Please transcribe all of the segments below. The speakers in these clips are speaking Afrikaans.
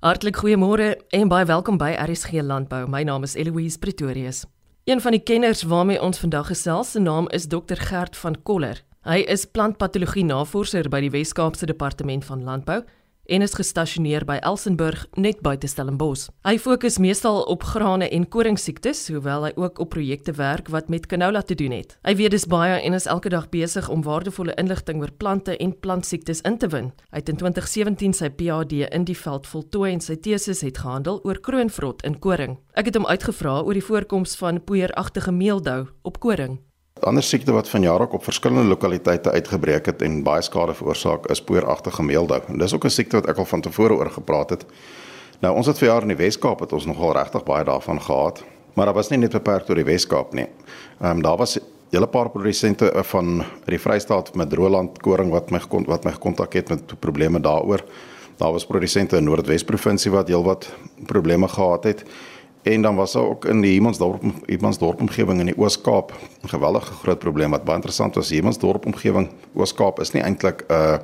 Hartlik goeiemôre en baie welkom by RSG Landbou. My naam is Eloise Pretorius. Een van die kenners waarmee ons vandag gesels, se naam is Dr Gert van Koller. Hy is plantpatologie navorser by die Wes-Kaapse Departement van Landbou en is gestasioneer by Elsenburg net buite Stellenbosch. Hy fokus meestal op grane en koringsiektes, hoewel hy ook op projekte werk wat met canola te doen het. Hy weet dis baie en is elke dag besig om waardevolle inligting oor plante en plantsiektes in te win. Hy het in 2017 sy PhD in die veld voltooi en sy teses het gehandel oor kroonvrot in koring. Ek het hom uitgevra oor die voorkoms van poeieragtige meeldou op koring. Ander siekte wat vanjaar ook op verskillende lokaliteite uitgebreek het en baie skade veroorsaak is poeieragtige meeldou. En dis ook 'n siekte wat ek al van tevore oor gepraat het. Nou ons het vir jaar in die Wes-Kaap het ons nogal regtig baie daarvan gehad, maar dit was nie net beperk tot die Wes-Kaap nie. Ehm um, daar was 'n hele paar produsente van die Vrystaat met Roland koring wat my gekon wat my gekontak het met probleme daaroor. Daar was produsente in Noordwes provinsie wat heelwat probleme gehad het. En dan was daar ook in die Hemansdorp Hemansdorp omgewing in die Oos-Kaap 'n geweldige groot probleem wat baie interessant was. Hemansdorp omgewing Oos-Kaap is nie eintlik 'n uh,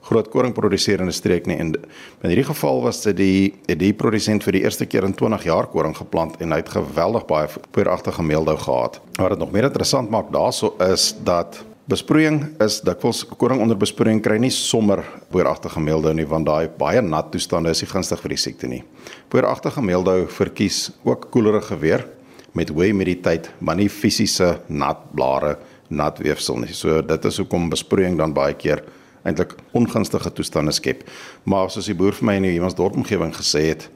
groot koringproduserende streek nie en in hierdie geval was dit die die produsent vir die eerste keer in 20 jaar koring geplant en hy het geweldig baie poeieragtige meeldou gehad. Wat dit nog meer interessant maak daarso is dat Besproeiing is dikwels koring onder besproeiing kry nie sommer poeieragtige meeldou nie want daai baie nat toestande is nie gunstig vir die siekte nie. Poeieragtige meeldou verkies ook koelerige weer met hoë humiditeit, maar nie fisiese nat blare, nat weefsel nie. So dit is hoekom besproeiing dan baie keer eintlik ongunstige toestande skep. Maar soos die boer vir my in die Hemansdorp omgewing gesê het,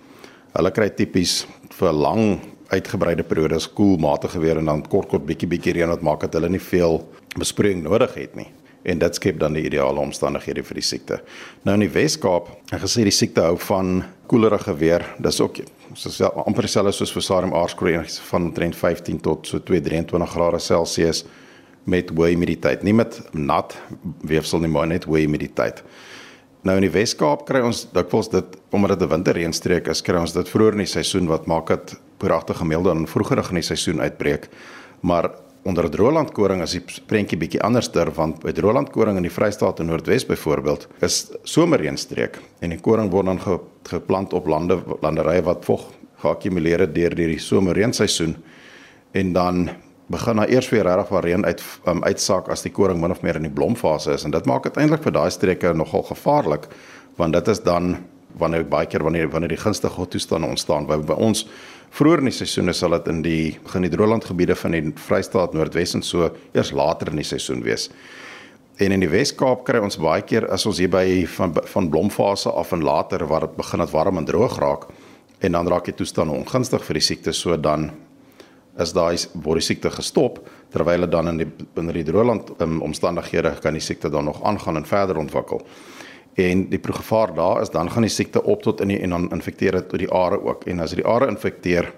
hulle kry tipies vir lang uitgebreide periodes koel matige weer en dan kort kort bietjie bietjie reën wat maak dat hulle nie veel besproeiing nodig het nie en dit skep dan die ideale omstandighede vir die siekte. Nou in die Wes-Kaap, ek gesê die siekte hou van koelerige weer. Dis ook soos amper dieselfde soos vir Sarum aardskroei van omtrent 15 tot so 223 grade Celsius met hoë humiditeit. Nie met nat weefsel nie, maar net hoë humiditeit. Nou in die Wes-Kaap kry ons dikwels dit omdat dit 'n winterreënstreek is, kry ons dit vroeër in die seisoen wat maak dit pragtige gemiddelde in vroeër in die seisoen uitbreek. Maar onder Droland koring is die prentjie bietjie anderster want by Droland koring in die Vrystaat en Noordwes byvoorbeeld is somerreënstreek en die koring word dan ge, geplant op lande landerye wat vog geakkumuleer het deur die somerreënseisoen en dan begin daar eers weer regtig waar reën uit um, uitsak as die koring min of meer in die blomfase is. En dit maak dit eintlik vir daai streke nogal gevaarlik want dit is dan wanneer baie keer wanneer wanneer die gunstige toestande ontstaan by, by ons vroeër in die seisoen sal dit in die begin die droëland gebiede van die Vrystaat Noordwes en so eers later in die seisoen wees. En in die Wes-Kaap kry ons baie keer as ons hier by van van blomfase af en later waar dit begin het warm en droog raak en dan raak die toestande ongunstig vir die siekte so dan is daai word die siekte gestop terwyl dit dan in die binne die droëland um, omstandighede kan die siekte dan nog aangaan en verder ontwikkel en die gevaar daar is dan gaan die siekte op tot in die, en dan infekteer dit die are ook. En as dit die are infekteer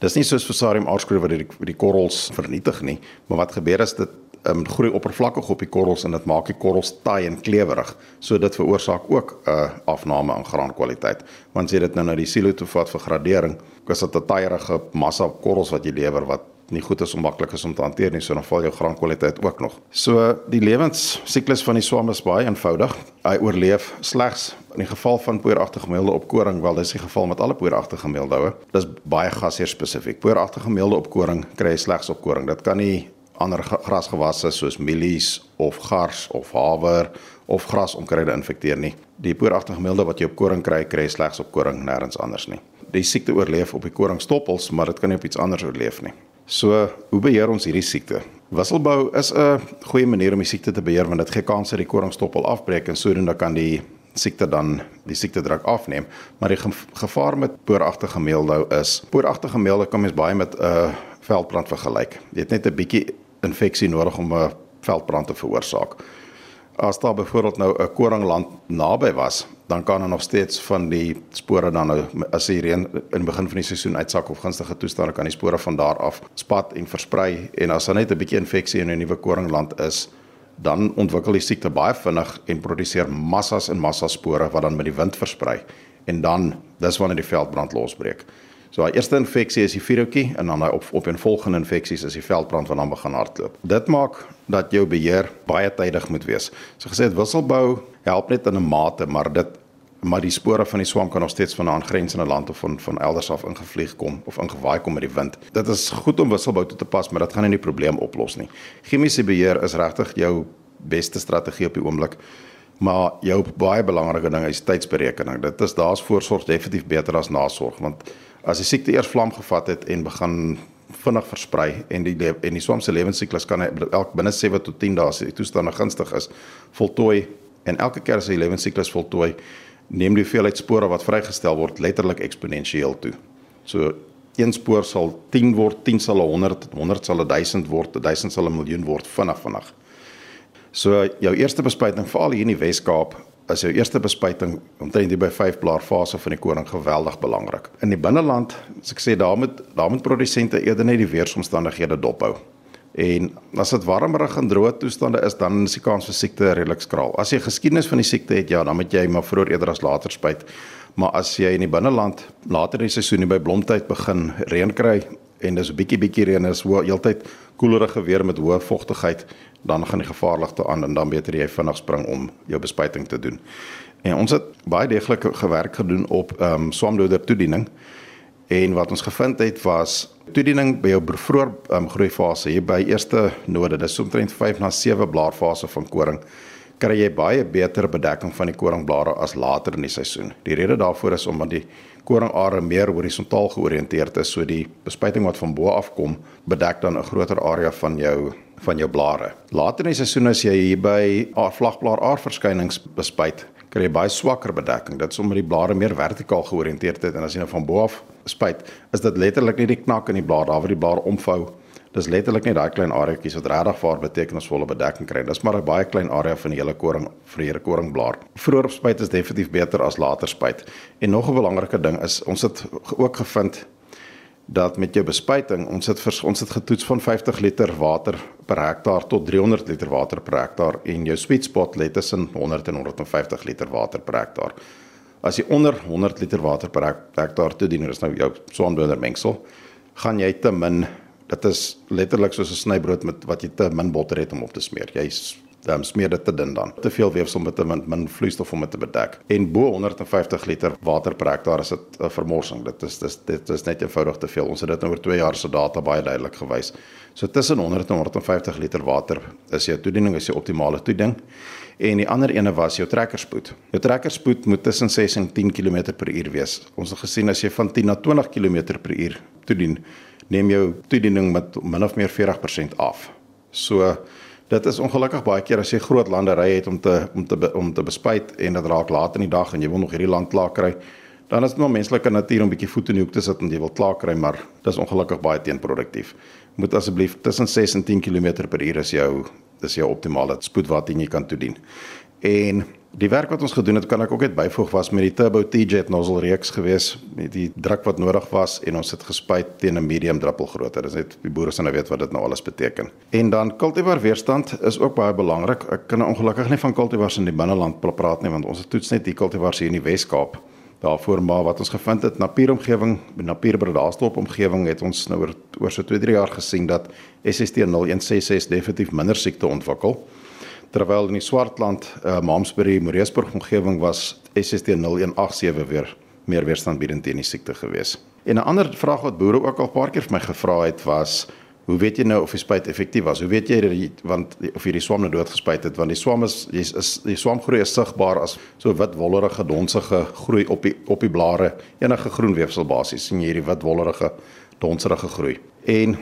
dis nie soos Fusarium aardskroewe wat die die korrels vernietig nie maar wat gebeur is dit um, groei oppervlakkig op die korrels en dit maak die korrels taai en klewerig so dit veroorsaak ook 'n uh, afname in graankwaliteit want as jy dit nou na die silo toe vat vir gradering is dit 'n taaierige massa korrels wat jy lewer wat nie goed is om maklik is om te hanteer nie, so dan val jou graankwaliteit ook nog. So die lewensiklus van die swam is baie eenvoudig. Hy oorleef slegs in die geval van poeieragtige meelde op koring, wel dis die geval met alle poeieragtige meeldoue. Dis baie gasheer spesifiek. Poeieragtige meelde op koring kry jy slegs op koring. Dit kan nie ander grasgewasse soos mielies of gars of haver of grasonkruide infekteer nie. Die poeieragtige meelde wat jy op koring kry, kry slegs op koring, nêrens anders nie. Die siekte oorleef op die koringstoppels, maar dit kan nie op iets anders oorleef nie. So, hoe beheer ons hierdie siekte? Wisselbou is 'n goeie manier om die siekte te beheer want dit gee kans dat die koringstoppel afbreek en sodoende kan die siekte dan die siekte druk afneem. Maar die gevaar met pooragtige meeldou is, pooragtige meeldou kan mens baie met 'n uh, veldbrand vergelyk. Jy het net 'n bietjie infeksie nodig om 'n veldbrand te veroorsaak. As daar byvoorbeeld nou 'n koringland naby was, dan kan er nog steeds van die spore dan nou as die reën in begin van die seisoen uitsak of gunstige toestande kan die spore van daar af spat en versprei. En as daar net 'n bietjie infeksie in 'n nuwe koringland is, dan ontwikkel die siekte baie vinnig en produseer massas en massas spore wat dan met die wind versprei. En dan dis wanneer die veldbrand losbreek. So daai eerste infeksie is die virootjie en dan daai op op en volgende infeksies is die veldbrand wat dan begin hardloop. Dit maak dat jou beheer baie tydig moet wees. So gesê het wisselbou help net in 'n mate, maar dit maar die spore van die swam kan nog steeds van 'n aangrensende land of van van elders af ingevlieg kom of ingewaai kom met die wind. Dit is goed om wisselbou toe te pas, maar dit gaan nie die probleem oplos nie. Chemiese beheer is regtig jou beste strategie op die oomblik. Maar jou baie belangrike ding is tydsberekening. Dit is daar's voorsorg definitief beter as nasorg want as die siekte eers vlam gevat het en begin vinnig versprei en die en die swam se lewensiklus kan elk binne 7 tot 10 dae as die toestande gunstig is voltooi en elke keer as hy lewensiklus voltooi neem die hoeveelheid spore wat vrygestel word letterlik eksponensieel toe. So een spoor sal 10 word, 10 sal 100, 100 sal 1000 word, 1000 sal 'n miljoen word vinnig vinnig. So jou eerste bespuiting veral hier in die Wes-Kaap is jou eerste bespuiting omtrent hier by 5 blaar fase van die koring geweldig belangrik. In die binneland, as ek sê daar moet daar moet produsente eerder net die weeromstandighede dophou. En as dit warmerig en droë toestande is, dan is die kans vir siekte redelik skraal. As jy geskiedenis van die siekte het, ja, dan moet jy maar vroeër eerder as later spuit. Maar as jy in die binneland later in die seisoen by blomtyd begin reën kry en dis 'n bietjie bietjie reën is, hoe heeltyd koelerige weer met hoë vogtigheid, dan gaan die gevaarligte aan en dan beter jy vinnig spring om jou bespuiting te doen. En ons het baie deeglik gewerk gedoen op ehm um, swamdoder toediening. En wat ons gevind het was toediening by jou vroeë um, groeifase hier by eerste node, dis omtrent 5 na 7 blaarfase van koring, kry jy baie beter bedekking van die koringblare as later in die seisoen. Die rede daarvoor is omdat die koringare meer horisontaal georiënteerd is, so die bespuiting wat van bo af kom, bedek dan 'n groter area van jou van jou blare. Later in die seisoen as jy hier by vlagblaar aardverskynings bespuit, kry jy baie swakker bedekking. Dit is omdat die blare meer vertikaal georiënteerd het en as jy nou van bo af spuit, is dit letterlik nie die knak in die blaar daar waar die blaar omvou. Dis letterlik net daai klein areetjies wat regtig vir betekenisvolle bedekking kry. Dis maar 'n baie klein area van die hele koring vir die koringblaar. Vroeër spuit is definitief beter as later spuit. En nog 'n belangrike ding is ons het ook gevind dat met jou bespuiting ons het vers, ons het getoets van 50 liter water per hektaar tot 300 liter water per hektaar en jou sweet spot lê tussen 100 en 150 liter water per hektaar. As jy onder 100 liter water per hektaar toedien, dis nou jou swamdonder mengsel, gaan jy te min dit is letterlik soos 'n snybrood met wat jy te min botter het om op te smeer. Jy's dan smeer dit te dun dan. Te veel weefsel met te min, min vloeistof om dit te bedek. En bo 150 liter water per hektaar is dit 'n vermorsing. Dit is dis dit is net eenvoudig te veel. Ons het dit nou oor 2 jaar se data baie duidelik gewys. So tussen 100 en 150 liter water is jou toediening is jou optimale toediening. En die ander ene was jou trekkerspoed. Jou trekkerspoed moet tussen 6 en 10 km/h wees. Ons het gesien as jy van 10 na 20 km/h toedien, neem jou toediening met min of meer 40% af. So Dit is ongelukkig baie keer as jy groot landery het om te om te om te bespuit en dit raak laat in die dag en jy wil nog hierdie land klaar kry, dan is dit maar menslike natuur om bietjie voet in die hoek te sit en jy wil klaar kry, maar dis ongelukkig baie teenproduktief. Moet asseblief tussen 6 en 10 km/h is jou dis jou optimale spoed wat jy kan toedien. En Die werk wat ons gedoen het, kan ek ook net byvoeg was met die Turbo T-Jet nozzle reeks gewees met die druk wat nodig was en ons het gespuit teen 'n medium druppelgrootte. Dit is net die boere se nou weet wat dit nou alles beteken. En dan kultivar weerstand is ook baie belangrik. Ek kan ongelukkig nie van kultivars in die binneland praat nie want ons het toets net die kultivars hier in die Wes-Kaap. Daarvoor maar wat ons gevind het, napieromgewing, napierbredaalstop omgewing het ons nou oor oor so 2-3 jaar gesien dat SST 0166 definitief minder siekte ontwikkel terwyl in die Swartland, uh, Mamsbury, Moreesburg omgewing was SST 0187 weer meer weerstand biedend teen die siekte gewees. En 'n ander vraag wat boere ook al 'n paar keer vir my gevra het was Hoe weet jy nou of die spuit effektief was? Hoe weet jy die, want of hierdie swam nou dood gespuit het want die swam is is, is die swamgroei is sigbaar as so wit wollerige donsige groei op die op die blare enige groen weefsel basies sien jy hierdie wit wollerige donserige groei. En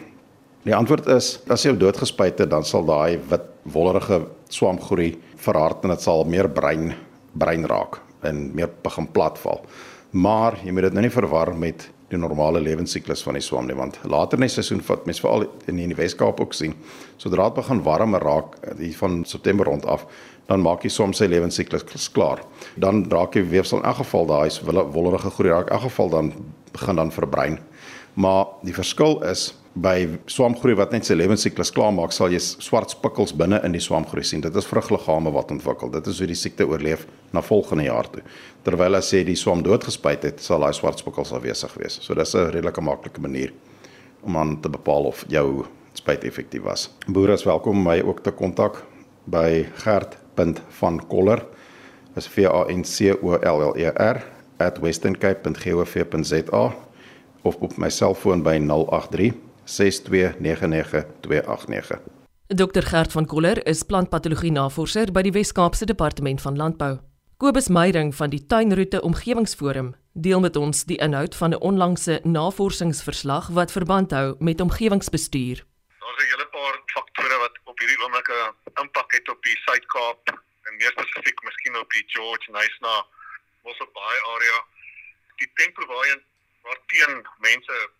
Die antwoord is as jy dood gespuit het, dan sal daai wit wollerige swam groei verhard en dit sal meer bruin bruin raak en meer begin platval. Maar jy moet dit nou nie verwar met die normale lewensiklus van die swam nie want later in die seisoen vat mense veral in die Weskaap ook sien sodra dit begin warmer raak hier van September rond af dan maak hy soms sy lewensiklus klaar dan raak die weefsel in elk geval daai wollerige groei raak in elk geval dan begin dan verbruin maar die verskil is by swamgroei wat net sy lewensiklus klaar maak, sal jy swart spikkels binne in die swamgroei sien. Dit is vrugliggame wat ontwikkel. Dit is hoe die siekte oorleef na volgende jaar toe. Terwyl as jy die swam doodgespuit het, sal daai swart spikkels afwesig wees. So dis 'n redelike maklike manier om aan te bepaal of jou spuit effektief was. Boere is welkom om my ook te kontak by gert.vankoller Dis V A N C O L L E R @westerncape.gov.za of op my selfoon by 083 6299289. Dr Gert van Koller is plantpatologie navorser by die Wes-Kaapse Departement van Landbou. Kobus Meyding van die Tuinroete Omgewingsforum deel met ons die inhoud van 'n onlangse navorsingsverslag wat verband hou met omgewingsbestuur. Daar's 'n hele paar faktore wat op hierdie oomblik 'n impak het op die Suid-Kaap en meer spesifiek miskien op die George Nyasna Mosselbaai area. Die tempo waarheen waar teen mense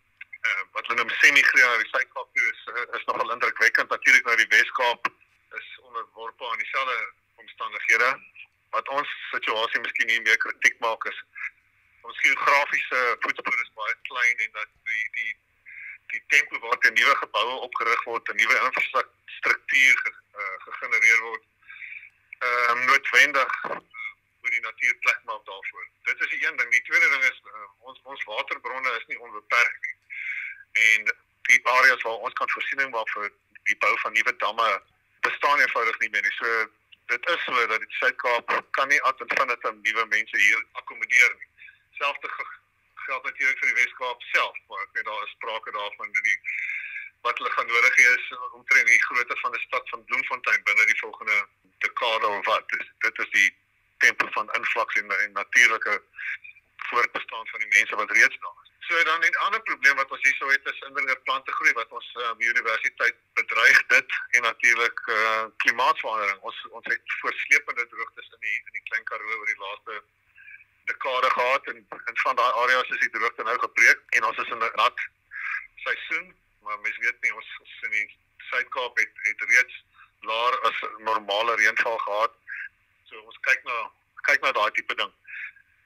uh, wat hulle noem semi-grea in die Suid-Kaap is is nogal indrukwekkend. Natuurlik nou die Wes-Kaap is onderworpe aan dieselfde omstandighede wat ons situasie miskien nie meer kritiek maak is ons geografiese voetspore is baie klein en dat die die die tempo waarteen nuwe geboue opgerig word en nuwe infrastruktuur ge, uh, gegenereer word uh, noodwendig vir die natuur plek maak daarvoor. Dit is die een ding. Die tweede ding is uh, ons ons waterbronne is nie onbeperk nie. En die areas waar ons kan voorsiening maak vir die bou van nuwe damme bestaan eenvoudig nie meer nie. So dit is so dat die Suid-Kaap kan nie ad infinitum nuwe mense hier akkommodeer nie selfde geld natuurlik vir die Weskaap self, maar ek weet daar is sprake daarvan dat die wat hulle gaan nodig hê is omtrent die grootte van die stad van Bloemfontein binne die volgende dekade of wat. Dis dit is die tempo van invloed en, en natuurlike voortbestaan van die mense wat reeds daar. So dan 'n ander probleem wat ons hierso het is indringer plante groei wat ons uh, biodiversiteit bedreig dit en natuurlik uh, klimaatsverandering. Ons ons het voorslepende droogtes in die in die Klein Karoo oor die laaste dekade gehad en in van daai areas is die droogte nou gebreek en ons is in 'n nat seisoen, maar mens weet nie ons in die Suid-Kaap het het reeds laer as normale reënval gehad. So ons kyk na kyk na daai tipe ding.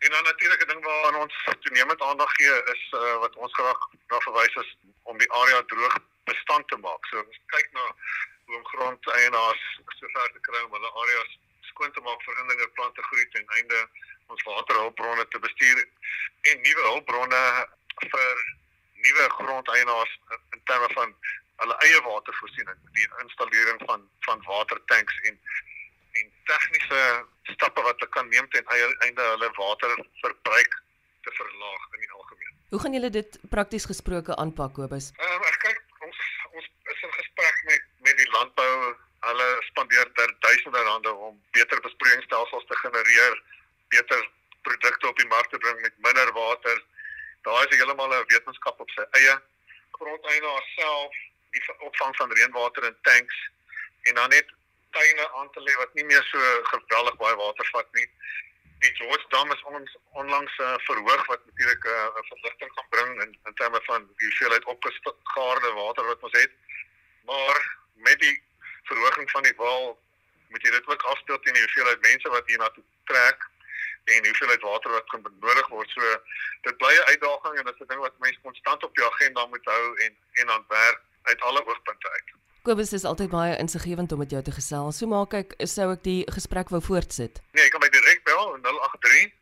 En dan natuurlik 'n ding waaraan ons toenemend aandag gee is uh, wat ons graag na verwys is om die area droog bestand te maak. So ons kyk na hoe om grondeienaars sover te kry om hulle areas skoon te maak vir indringer plante groei ten einde ons waterhulpbronne te bestuur en nuwe hulpbronne vir nuwe grondeienaars in terme van hulle eie watervoorsiening, die installering van van watertanks en en tegniese stappe wat hulle kan neem ten einde hulle waterverbruik te verlaag in die algemeen. Hoe gaan julle dit prakties gesproke aanpak, Kobus? Ehm um, ek kyk ons ons is in gesprek met met die landbou. Hulle spandeer ter duisende rande om beter besproeiingsstelsels te genereer beter produkte op die mark te bring met minder water. Daar is heeltemal 'n wetenskap op sy eie grondeienaar self die opvang van reënwater in tanks en dan net tuine aan te lê wat nie meer so geweldig baie water vat nie. Die George Dam is onlangs onlangs uh, verhoog wat natuurlik 'n uh, verligting gaan bring in in terme van die hoeveelheid opgegaarde water wat ons het. Maar met die verhoging van die wal moet jy dit ook afspeel teen die hoeveelheid mense wat hiernatoe trek en hoeveelheid water wat kan benodig word. So dit bly 'n uitdaging en dit is 'n ding wat mense konstant op die agenda moet hou en en aan werk uit alle oogpunte uit. Kobus is altyd baie insiggewend om met jou te gesels. So maak ek sou ek die gesprek wou voortsit. Nee, ek kan my direk bel 083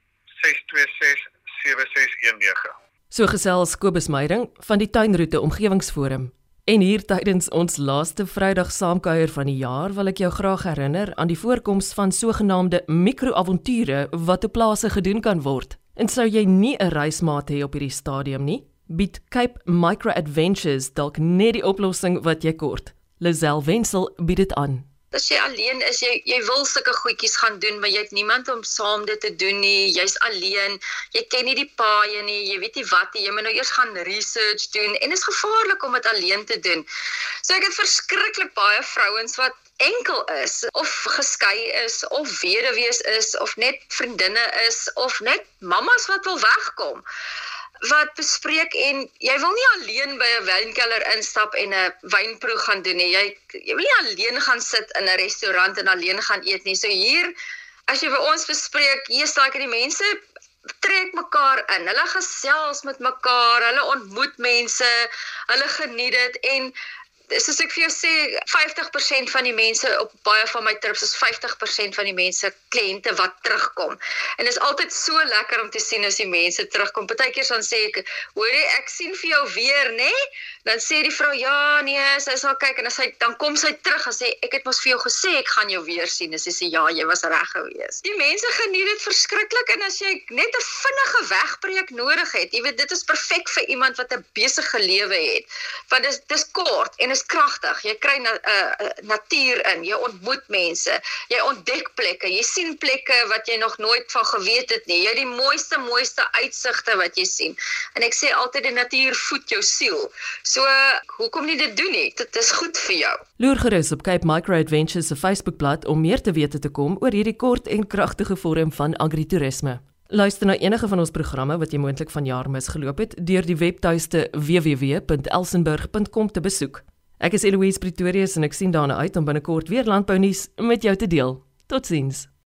626 7619. So gesels Kobus Meyding van die Tuinroete Omgewingsforum. En hier tydens ons laaste Vrydag saamkuier van die jaar wil ek jou graag herinner aan die voorkoms van sogenaamde mikroavonture wat op plase gedoen kan word. En sou jy nie 'n reismaat hê op hierdie stadium nie, bied Cape Micro Adventures dalk net die oplossing wat jy kort. Lazel Wenzel bied dit aan. As jy alleen is, jy jy wil sulke goedjies gaan doen, maar jy het niemand om saam dit te doen nie. Jy's alleen. Jy ken nie die paaie nie. Jy weet nie wat nie. Jy moet nou eers gaan research doen en dit is gevaarlik om dit alleen te doen. So ek het verskriklik baie vrouens wat enkel is of geskei is of weduwees is of net vriendinne is of net mammas wat wil wegkom wat bespreek en jy wil nie alleen by 'n wynkelder instap en 'n wynproe gaan doen nie. Jy jy wil nie alleen gaan sit in 'n restaurant en alleen gaan eet nie. So hier as jy by ons bespreek, hier staan ek en die mense trek mekaar in. Hulle gesels met mekaar, hulle ontmoet mense, hulle geniet dit en soos ek vir jou sê, 50% van die mense op baie van my trips is 50% van die mense kliënte wat terugkom. En dit is altyd so lekker om te sien as die mense terugkom. Partykeer dan sê ek, "Hoorie, ek sien vir jou weer, nê?" Dan sê die vrou, "Ja, nee, sy sal kyk." En as sy dan kom sy terug en sê, "Ek het mos vir jou gesê ek gaan jou weer sien." En sy sê, "Ja, jy was reg gewees." Die mense geniet dit verskriklik en as jy net 'n vinnige wegbreek nodig het, jy weet, dit is perfek vir iemand wat 'n besige lewe het. Want dis dis kort en is kragtig. Jy kry 'n na, uh, natuur in, jy ontmoet mense, jy ontdek plekke, jy sien plekke wat jy nog nooit van geweet het nie. Jy het die mooiste mooiste uitsigte wat jy sien. En ek sê altyd die natuur voed jou siel. So hoekom nie dit doen nie? Dit is goed vir jou. Loer gerus op Cape Micro Adventures se Facebookblad om meer te weet te kom oor hierdie kort en kragtige vorm van agritourisme. Luister na enige van ons programme wat jy moontlik vanjaar misgeloop het deur die webtuiste www.elsenburg.com te besoek. Ek is Eloise Pretorius en ek sien daarna uit om binnekort weer landbou nuus met jou te deel. Totsiens.